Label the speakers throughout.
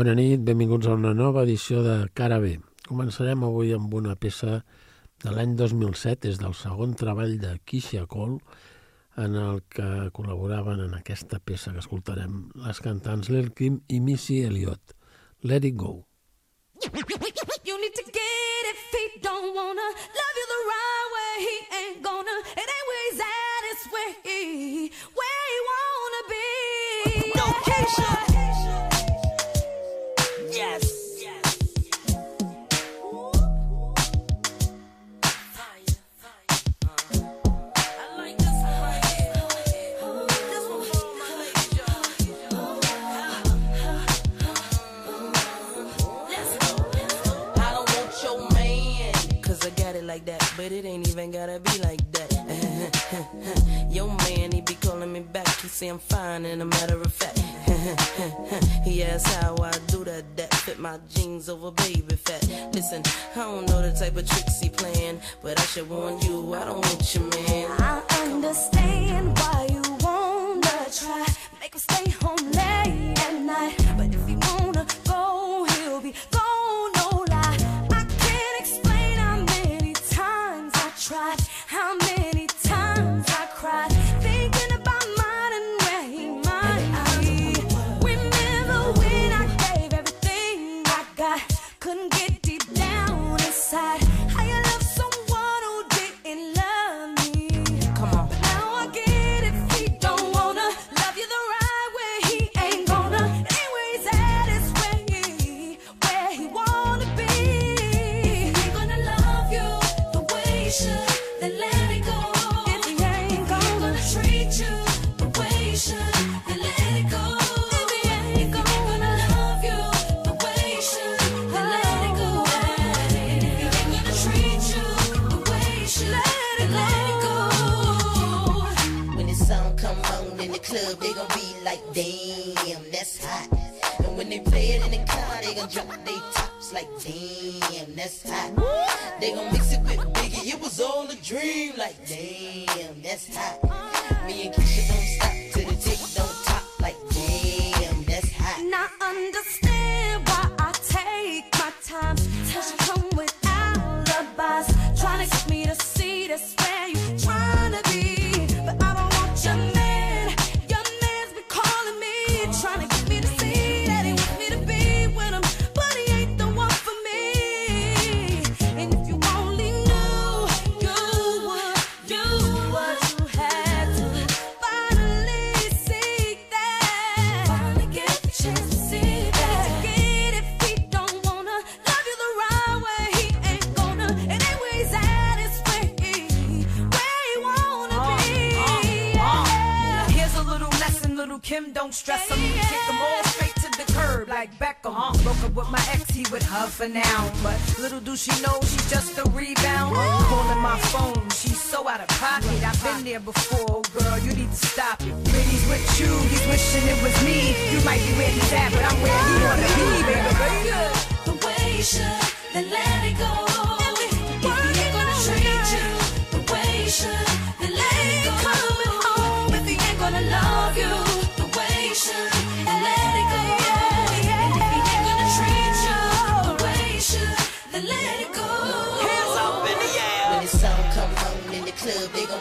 Speaker 1: Bona nit, benvinguts a una nova edició de Cara B. Començarem avui amb una peça de l'any 2007, és del segon treball de Keisha Cole, en el que col·laboraven en aquesta peça que escoltarem les cantants Lil Kim i Missy Elliott. Let it go. You need to get if he don't wanna love you the right way, he ain't gonna. It ain't where he's at, it's where he, where he
Speaker 2: but it ain't even gotta be like that. Yo, man, he be calling me back. He say I'm fine, and a matter of fact, he asks how I do that. That fit my jeans over baby fat. Listen, I don't know the type of tricks he playing, but I should warn you, I don't want your man.
Speaker 3: I understand why you wanna try, make him stay home late at night,
Speaker 2: like, damn, that's hot. They gon' mix it with Biggie, it was all a dream. Like, damn, that's hot. Me and Keyshia don't
Speaker 4: stress him. Kick them all straight to the curb like Beckham. Broke up with my ex, he with her for now. But little do she know she's just a rebound. Calling my phone, she's so out of pocket. I've been there before, girl, you need to stop it. He's with you, he's wishing it was me. You might be where he's at, but I'm where he wanna be, baby. baby.
Speaker 3: the way you should, then let it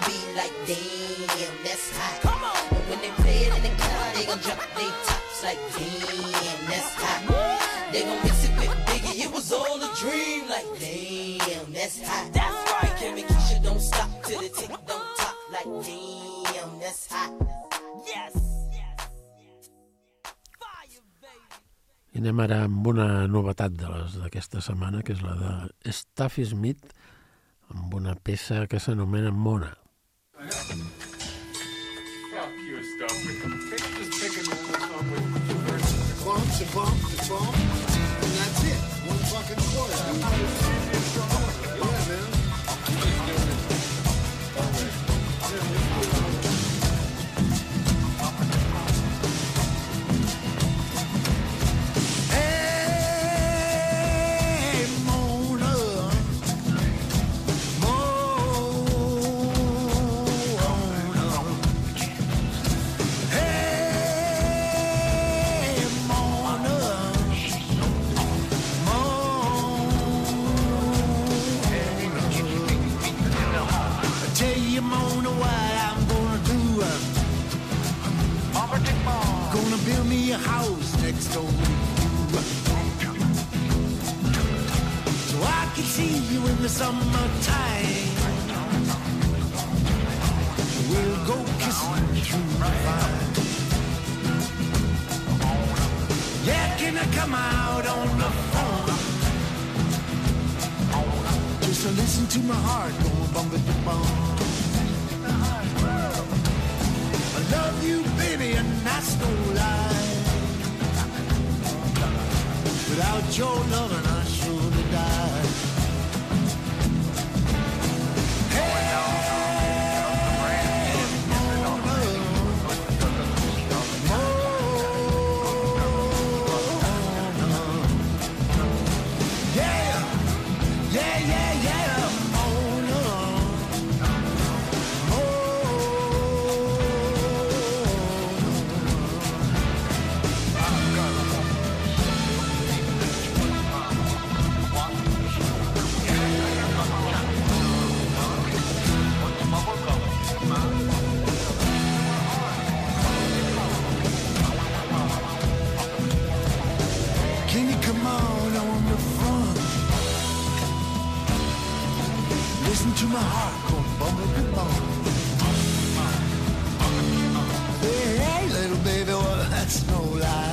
Speaker 2: be like, damn, that's hot. Come on. And when they play it in the car, they gon' drop their tops like, damn, that's hot. They gon' mix it with Biggie, it was all a dream. Like, damn, that's hot. That's right. Kim and Keisha don't stop till the tick don't top. Like, damn, that's hot. Yes. Fire, baby.
Speaker 1: I anem ara amb una novetat de les d'aquesta setmana, que és la de Staffy Smith, amb una peça que s'anomena Mona.
Speaker 5: Fuck you, Stuffy. Can't you just pick a normal song with two verses?
Speaker 6: bumps and bumps and bumps, and that's no lie.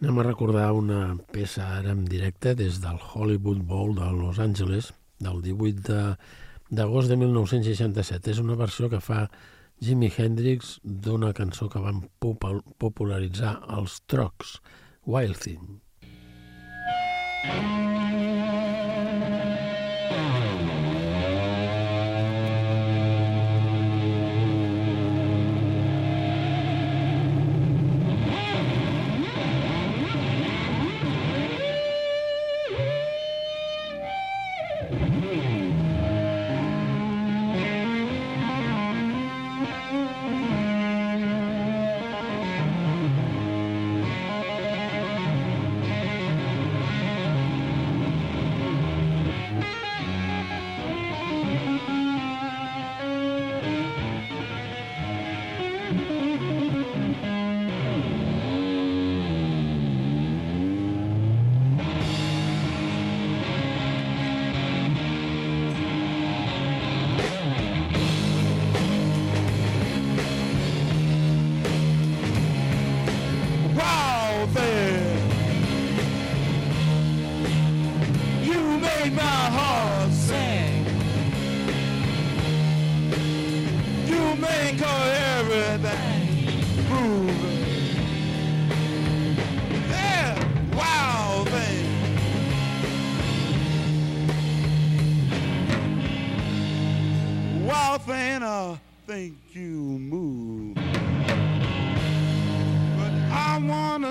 Speaker 1: Anem a recordar una peça ara en directe des del Hollywood Bowl de Los Angeles del 18 d'agost de, de 1967. És una versió que fa Jimi Hendrix d'una cançó que van popularitzar els Trocs, Wild Thing.
Speaker 7: Mm -hmm.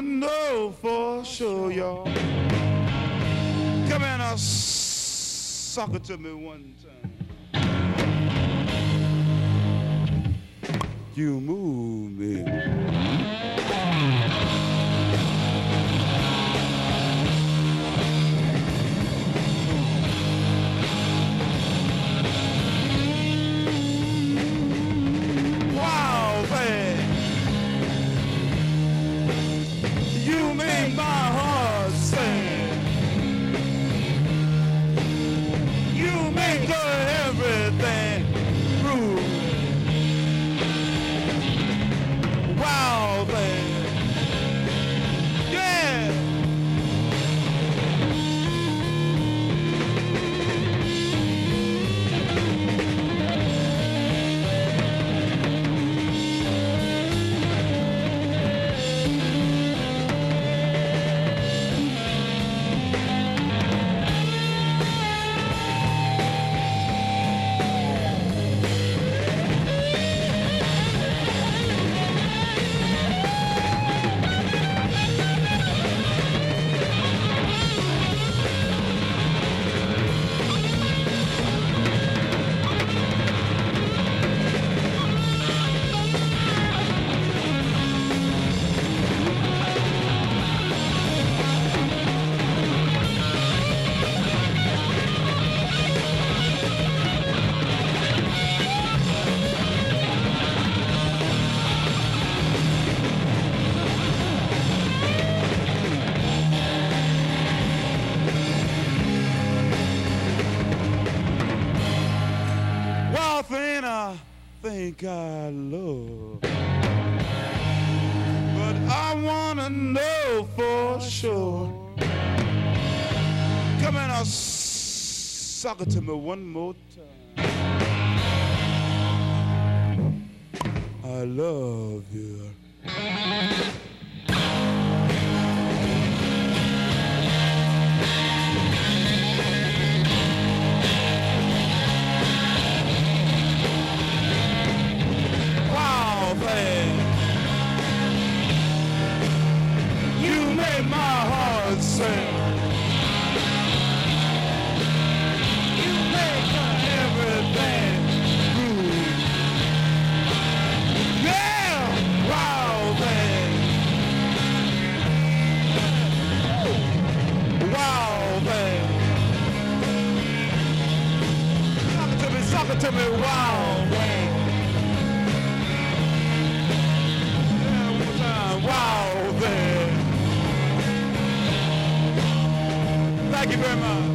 Speaker 7: Know for sure, y'all. Come uh, suck it to me one time. You move me. Think I love. But I wanna know for sure. Come in, I'll suck it to me one more time. I love you. Wow, man. You made my heart sing. You make everything groove. Yeah, wow, man. Wow, man. It to me, it to me, wow, man. Wow. Thank you very much.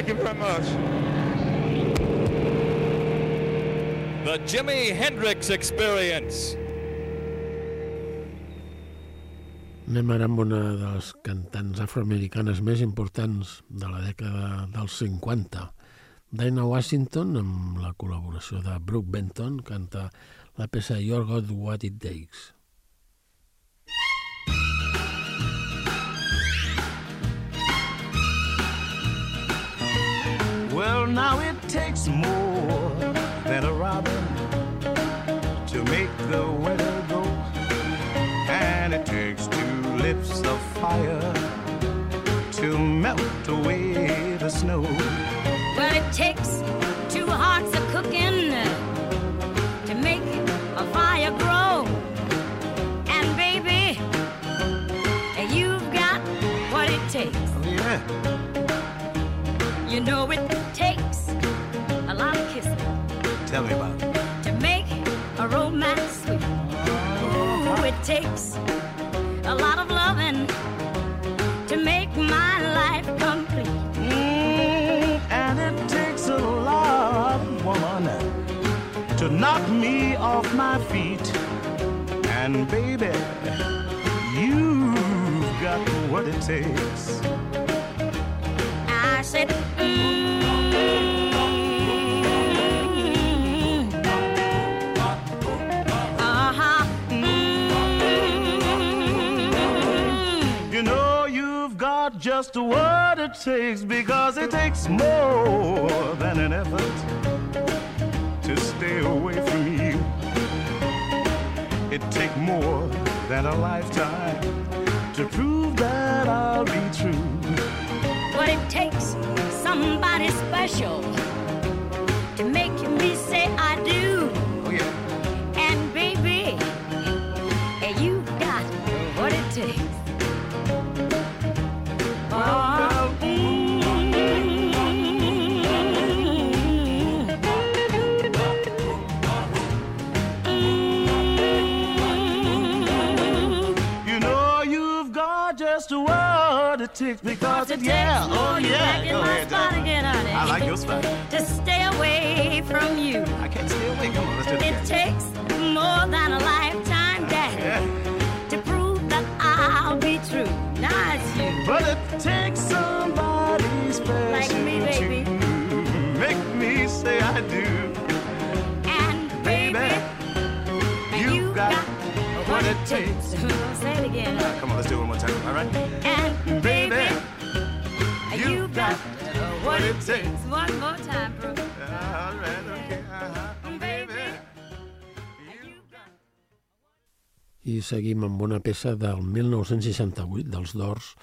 Speaker 7: Thank you very much.
Speaker 8: The Jimi Hendrix Experience.
Speaker 1: Anem ara amb una de les cantants afroamericanes més importants de la dècada dels 50. Dinah Washington, amb la col·laboració de Brooke Benton, canta la peça You're Got What It Takes.
Speaker 9: Well, now it takes more than a robin to make the weather go. And it takes two lips of fire to melt away the snow.
Speaker 10: Well, it takes two hearts of cooking to make a fire grow. And baby, you've got what it takes.
Speaker 9: Oh, yeah.
Speaker 10: You know it takes a lot of loving to make my life complete.
Speaker 9: Mm, and it takes a lot, woman, to knock me off my feet. And baby, you've got what it takes.
Speaker 10: I said, mm,
Speaker 9: just what it takes because it takes more than an effort to stay away from you. It takes more than a lifetime to prove that I'll be true.
Speaker 10: But it takes somebody special it takes
Speaker 9: because it, yeah, oh yeah.
Speaker 10: in
Speaker 9: Go
Speaker 10: my
Speaker 9: ahead,
Speaker 10: spot again, honey.
Speaker 9: I like your spot.
Speaker 10: to stay away from you.
Speaker 9: I can't stay away. Come on, let's do it
Speaker 10: It
Speaker 9: again.
Speaker 10: takes more than a lifetime, Daddy, to prove that I'll be true. Not you.
Speaker 9: But it takes somebody special
Speaker 10: Like me, baby.
Speaker 9: to make me say I do.
Speaker 10: And baby,
Speaker 9: you got what it takes.
Speaker 10: Say it again.
Speaker 9: Come on, let's do it one more time. All right.
Speaker 10: And
Speaker 9: Baby,
Speaker 10: One more time, bro.
Speaker 9: All right, okay.
Speaker 10: Baby.
Speaker 11: I seguim amb una peça del 1968, dels Doors,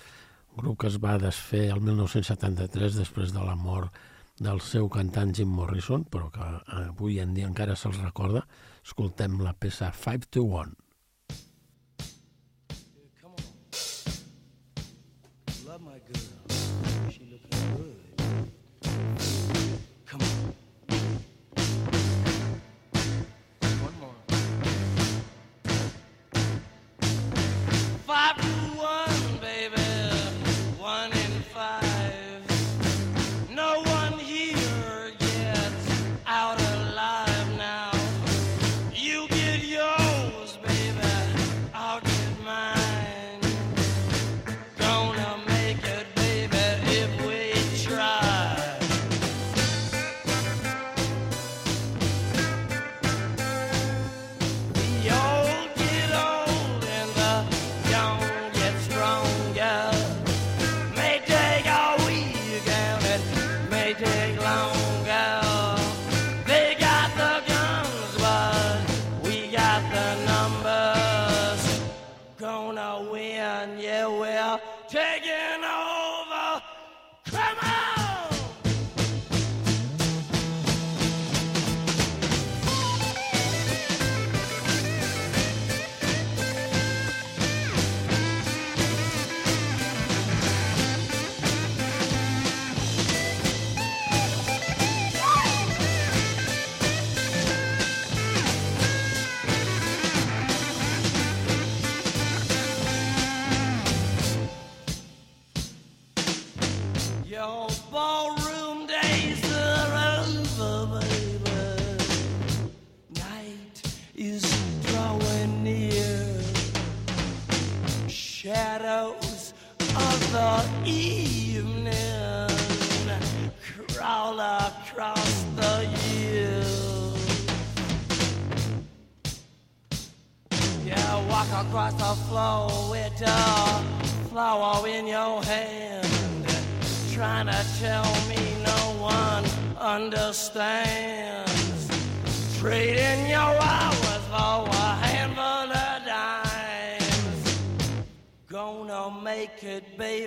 Speaker 11: grup que es va desfer el 1973 després de la mort del seu cantant Jim Morrison, però que avui en dia encara se'ls recorda. Escoltem la peça 5 to 1.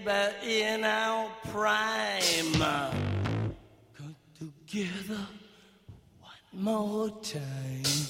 Speaker 12: But in
Speaker 11: our prime. Come together one more time.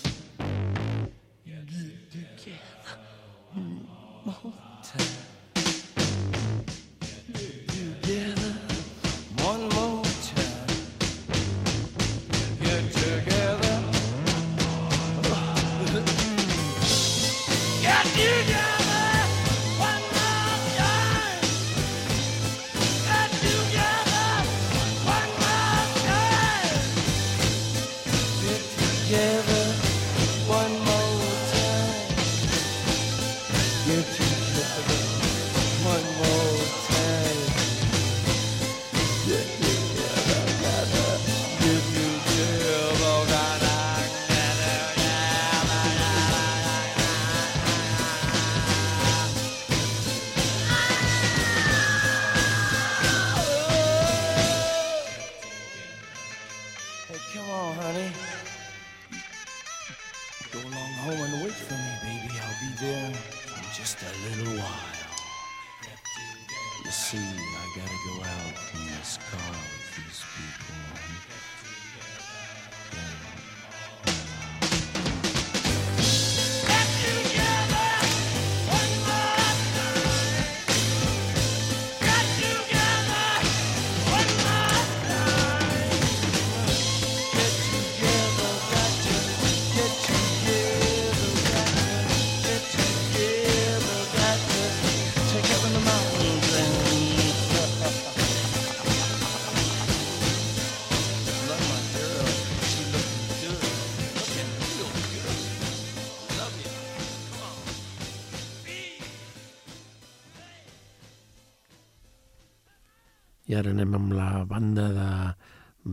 Speaker 11: i
Speaker 1: ara anem amb la banda de,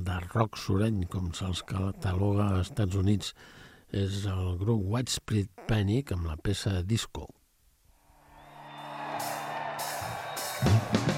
Speaker 1: de rock sureny, com se'ls cataloga als Estats Units. És el grup Widespread Panic amb la peça Disco.
Speaker 11: Thank you.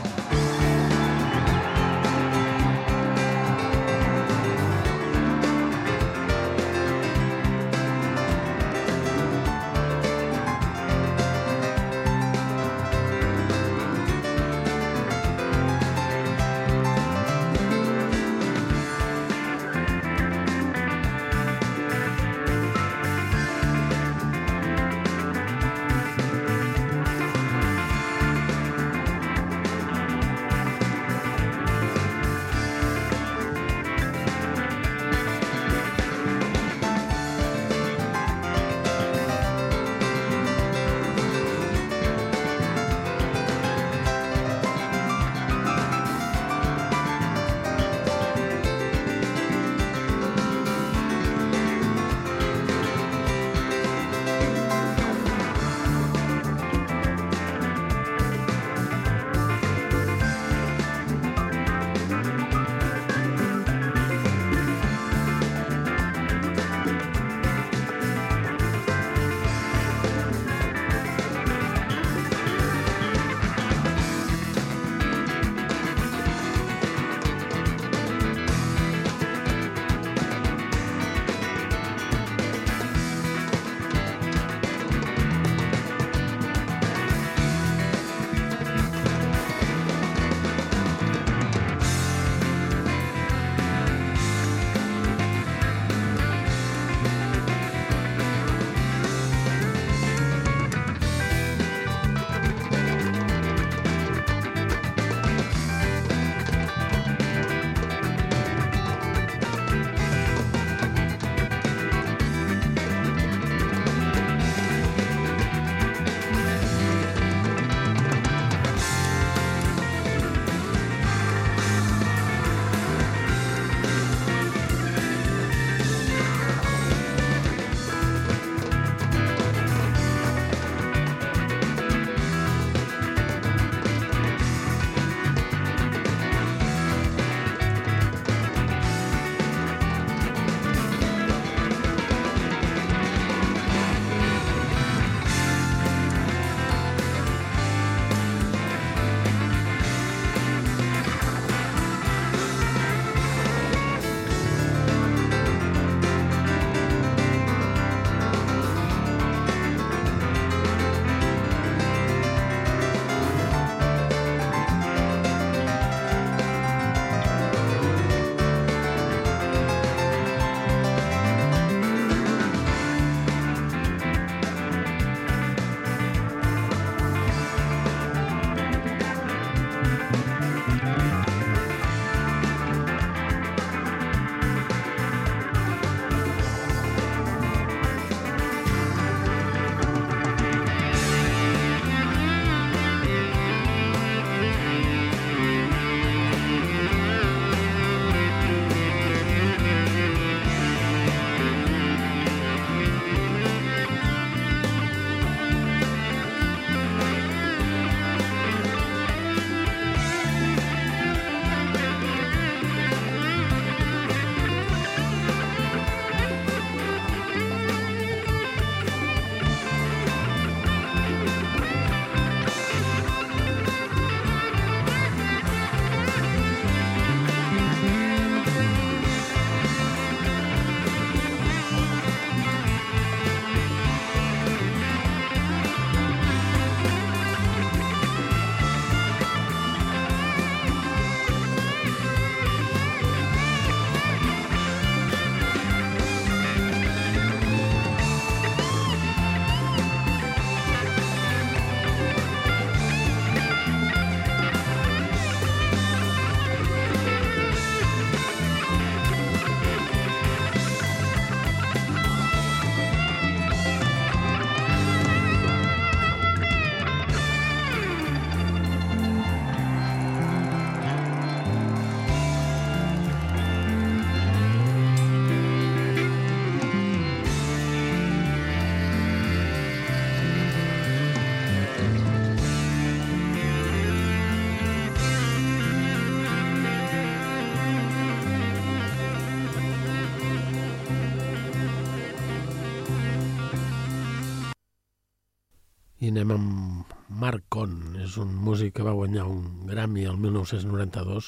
Speaker 1: I anem amb Marc Con, és un músic que va guanyar un Grammy el 1992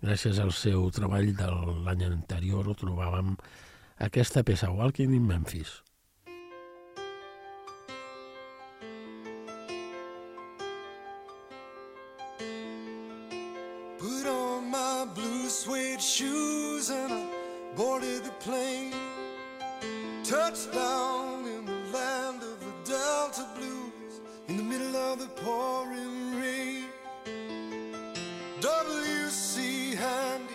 Speaker 1: gràcies al seu treball de l'any anterior, ho trobàvem aquesta peça, Walking in Memphis.
Speaker 5: Put on my blue suede shoes and I boarded the plane. Touchdown in the land of the Delta Blues in the middle of the pouring rain. W.C. Handy,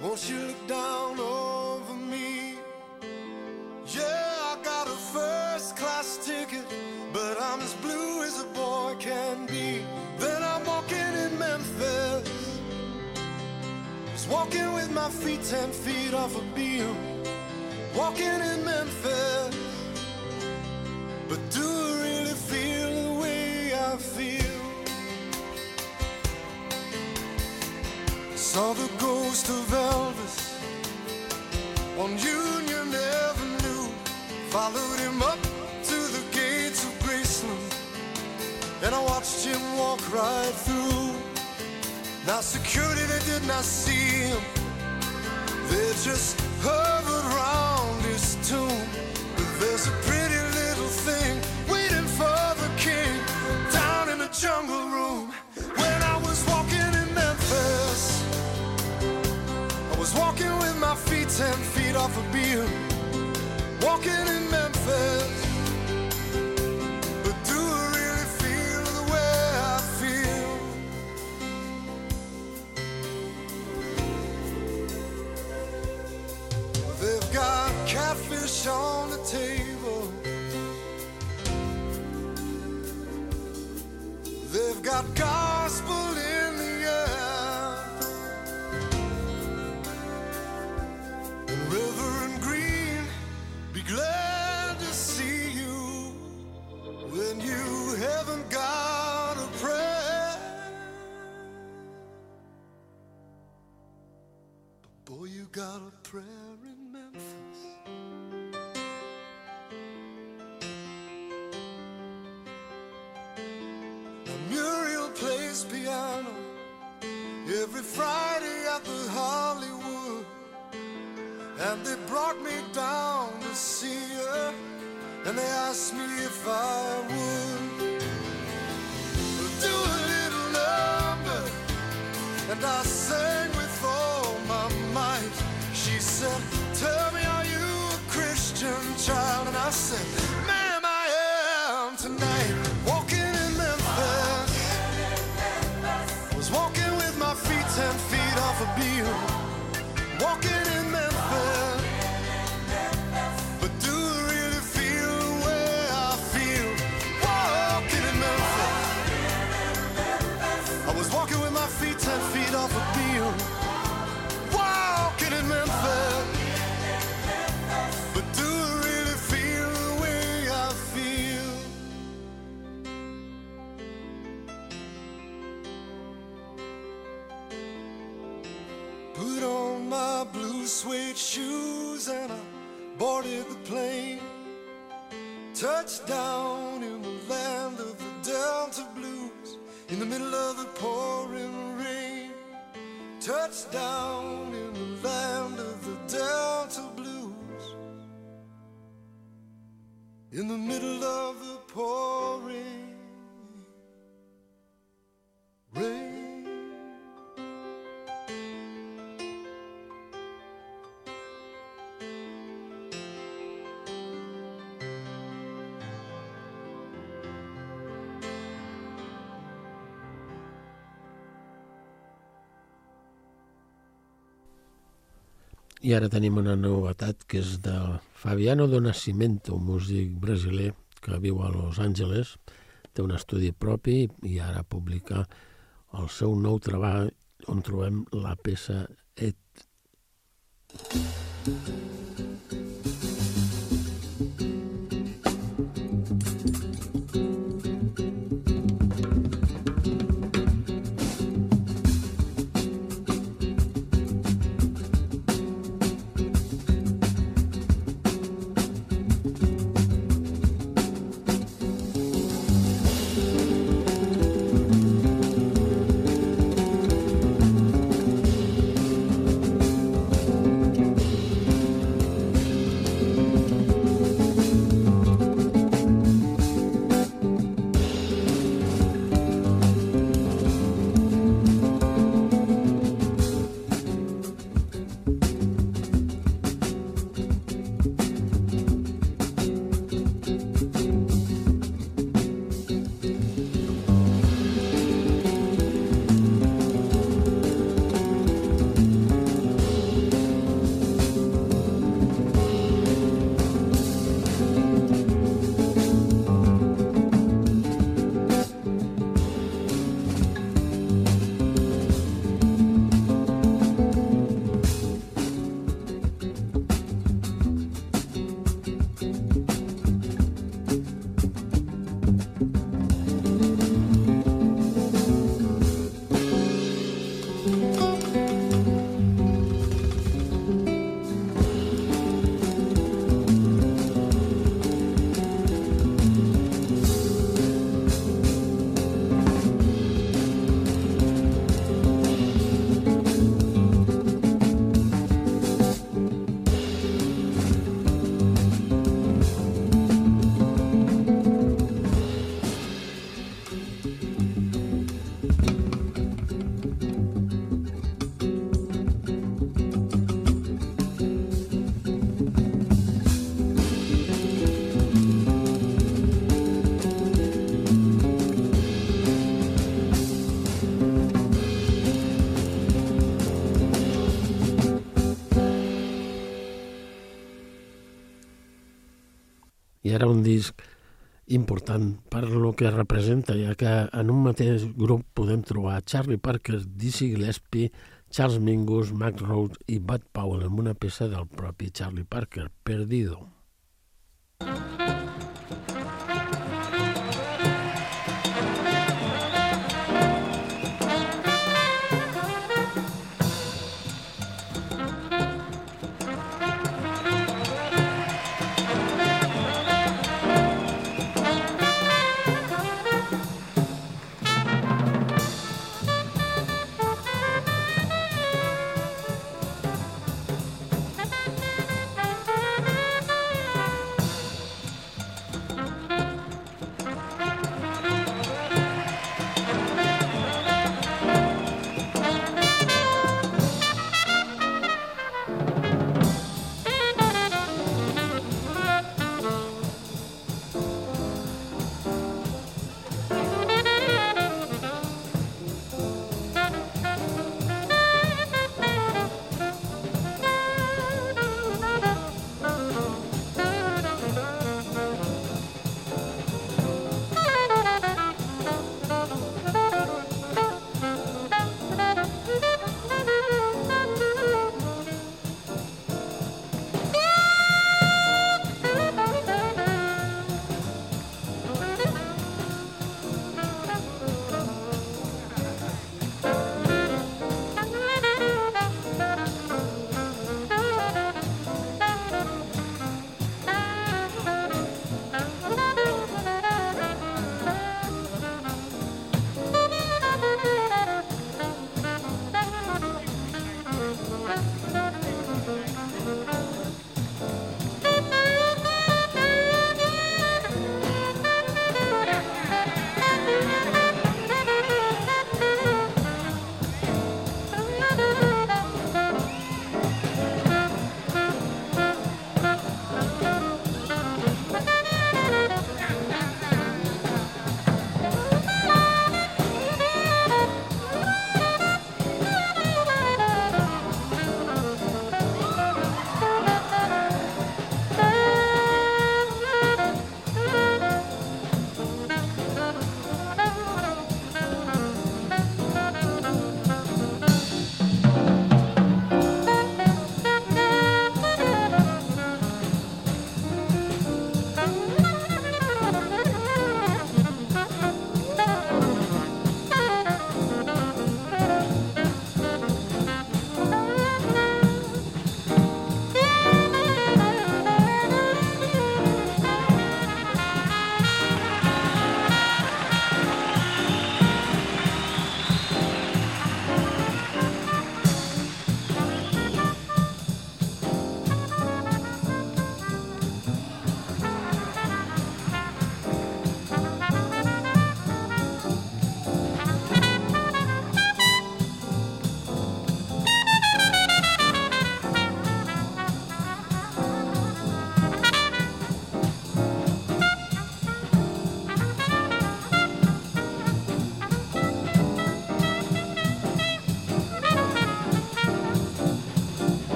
Speaker 5: won't you look down over me? Yeah, I got a first class ticket, but I'm as blue as a boy can be. Then I'm walking in Memphis. Just walking with my feet ten feet off a Beale. Walking in Memphis. But do Saw the ghost of Elvis on Union Avenue. Followed him up to the gates of Graceland. And I watched him walk right through. Now security, they did not see him. They just hovered ten feet off a Beale. Walking in Memphis. Touchdown in the land of the Delta Blues in the middle of the pouring rain. Touchdown in the land of the Delta Blues in the middle of the pouring rain.
Speaker 1: I ara tenim una novetat que és de Fabiano do Nascimento, un músic brasiler que viu a Los Angeles, té un estudi propi i ara publica el seu nou treball on trobem la peça Et. i era un disc important per lo que representa, ja que en un mateix grup podem trobar Charlie Parker, Dizzy Gillespie, Charles Mingus, Mac Rhodes i Bud Powell amb una peça del propi Charlie Parker, Perdido.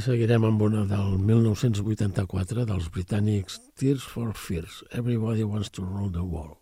Speaker 13: Seguirem amb una del 1984 dels britànics Tears for Fears, Everybody Wants to Rule the World.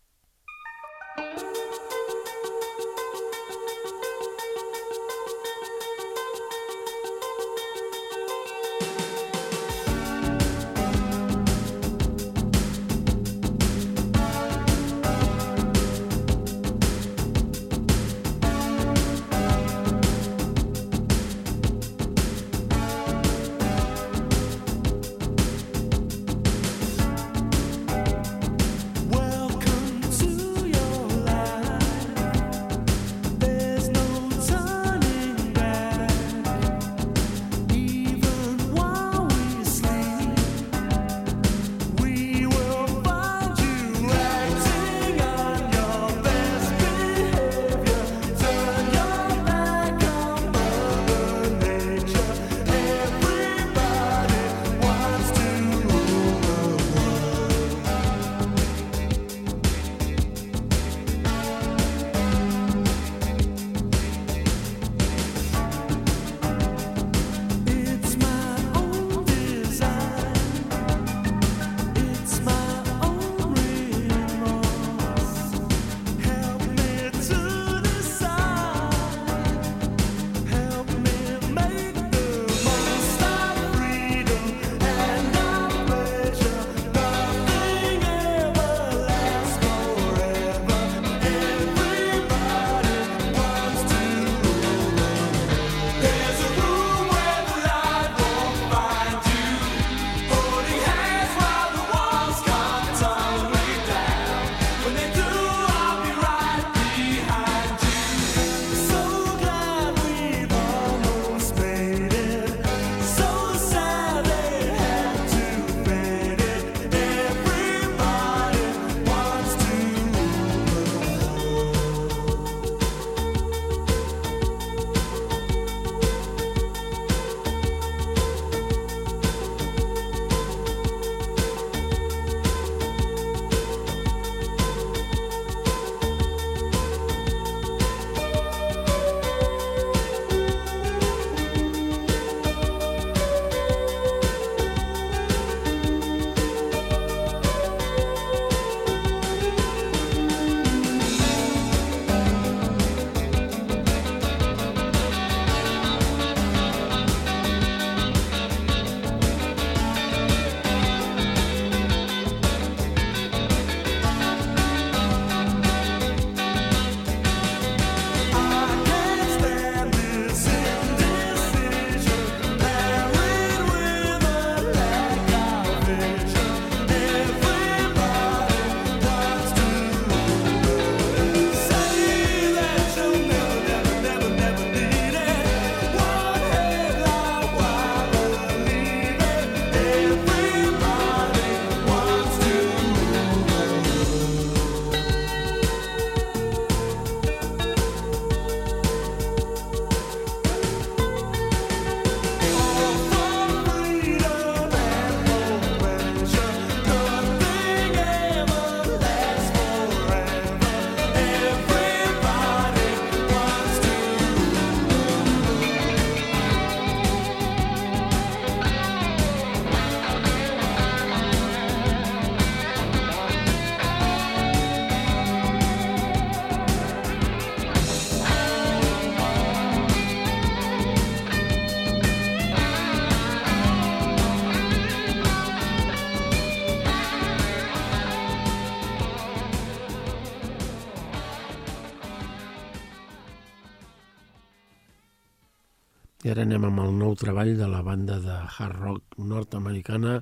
Speaker 13: ara anem amb el nou treball de la banda de hard rock nord-americana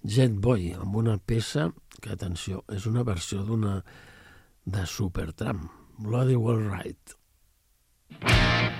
Speaker 13: Jet Boy, amb una peça que, atenció, és una versió d'una de Supertramp, Bloody Well Right.
Speaker 11: Right.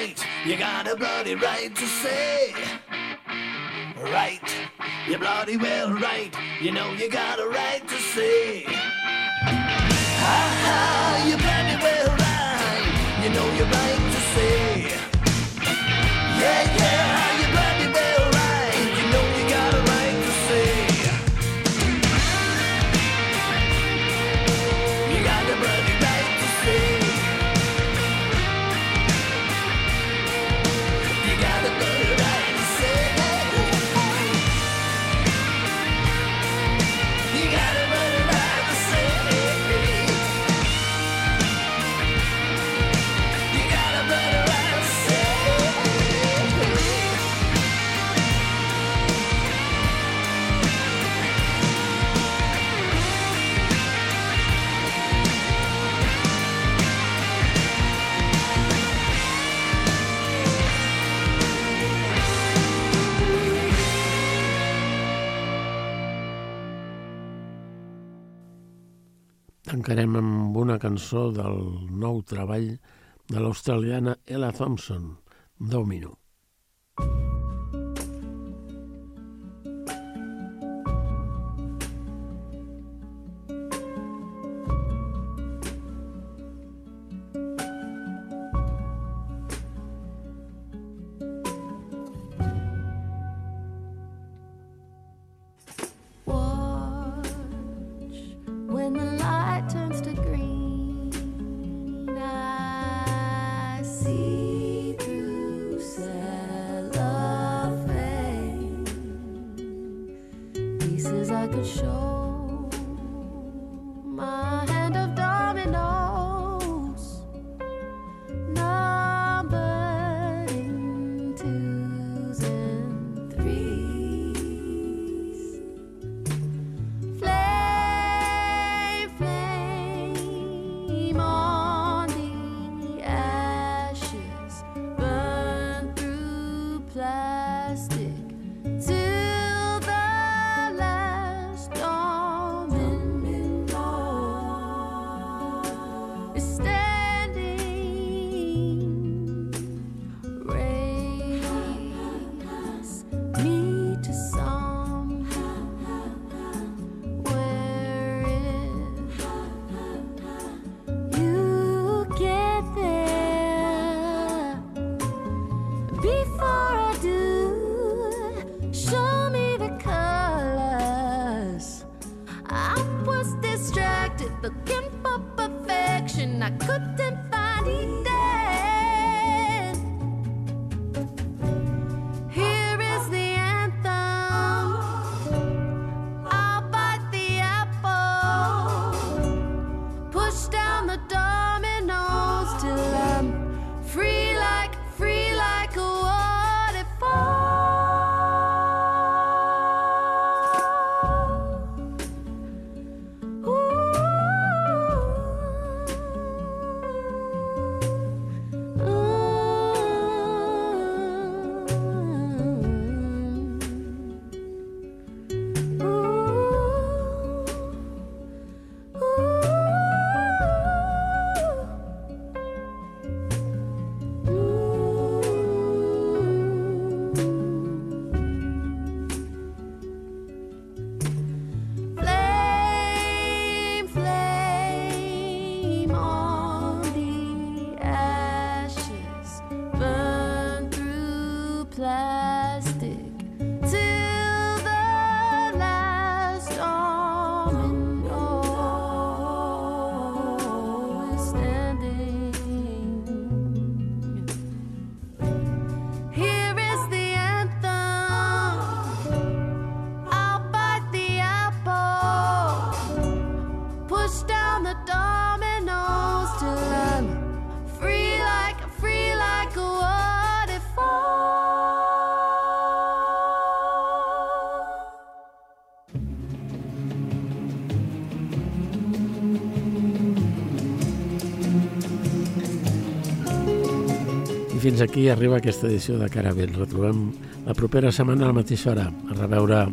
Speaker 11: right, you got a bloody right to say. Right, you bloody well right, you know you got a right to say. Ha ha, you bloody well right, you know you're right to say. Yeah, yeah.
Speaker 1: tancarem amb una cançó del nou treball de l'australiana Ella Thompson, Domino.
Speaker 14: Domino.
Speaker 1: Fins aquí arriba aquesta edició de Cara B. Ens retrobem la propera setmana a la mateixa hora. A reveure.